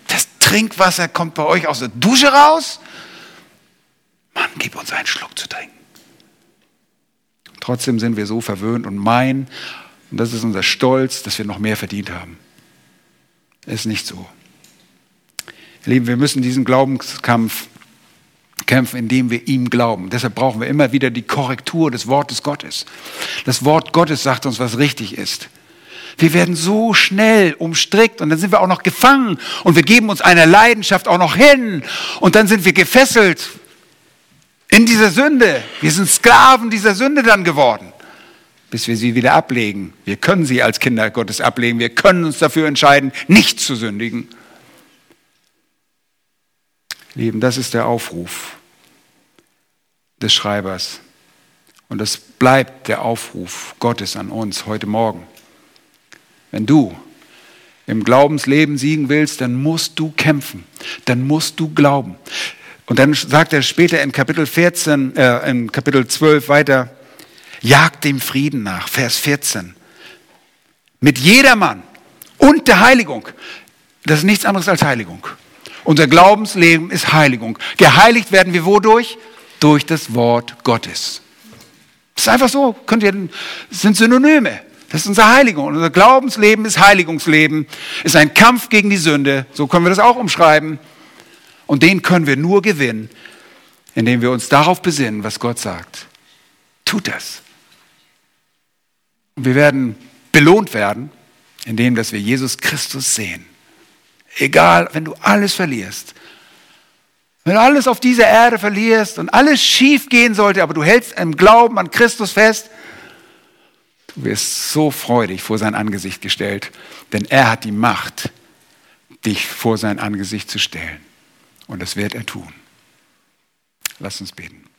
Das Trinkwasser kommt bei euch aus der Dusche raus. Mann, gib uns einen Schluck zu trinken. Trotzdem sind wir so verwöhnt und meinen, und das ist unser Stolz, dass wir noch mehr verdient haben. Ist nicht so. Ihr Lieben, wir müssen diesen Glaubenskampf kämpfen, indem wir ihm glauben. Deshalb brauchen wir immer wieder die Korrektur des Wortes Gottes. Das Wort Gottes sagt uns, was richtig ist. Wir werden so schnell umstrickt und dann sind wir auch noch gefangen und wir geben uns einer Leidenschaft auch noch hin und dann sind wir gefesselt in dieser Sünde. Wir sind Sklaven dieser Sünde dann geworden, bis wir sie wieder ablegen. Wir können sie als Kinder Gottes ablegen. Wir können uns dafür entscheiden, nicht zu sündigen. Lieben, das ist der Aufruf des Schreibers. Und das bleibt der Aufruf Gottes an uns heute Morgen. Wenn du im Glaubensleben siegen willst, dann musst du kämpfen. Dann musst du glauben. Und dann sagt er später in Kapitel 14, äh, in Kapitel 12 weiter, jagt dem Frieden nach, Vers 14. Mit jedermann und der Heiligung. Das ist nichts anderes als Heiligung. Unser Glaubensleben ist Heiligung. Geheiligt werden wir wodurch? Durch das Wort Gottes. Das ist einfach so. Könnt ihr, das sind Synonyme. Das ist unsere Heiligung. Unser Glaubensleben ist Heiligungsleben, ist ein Kampf gegen die Sünde. So können wir das auch umschreiben. Und den können wir nur gewinnen, indem wir uns darauf besinnen, was Gott sagt. Tut das. Und wir werden belohnt werden, indem dass wir Jesus Christus sehen. Egal, wenn du alles verlierst. Wenn du alles auf dieser Erde verlierst und alles schief gehen sollte, aber du hältst im Glauben an Christus fest, du wirst so freudig vor sein Angesicht gestellt, denn er hat die Macht, dich vor sein Angesicht zu stellen. Und das wird er tun. Lass uns beten.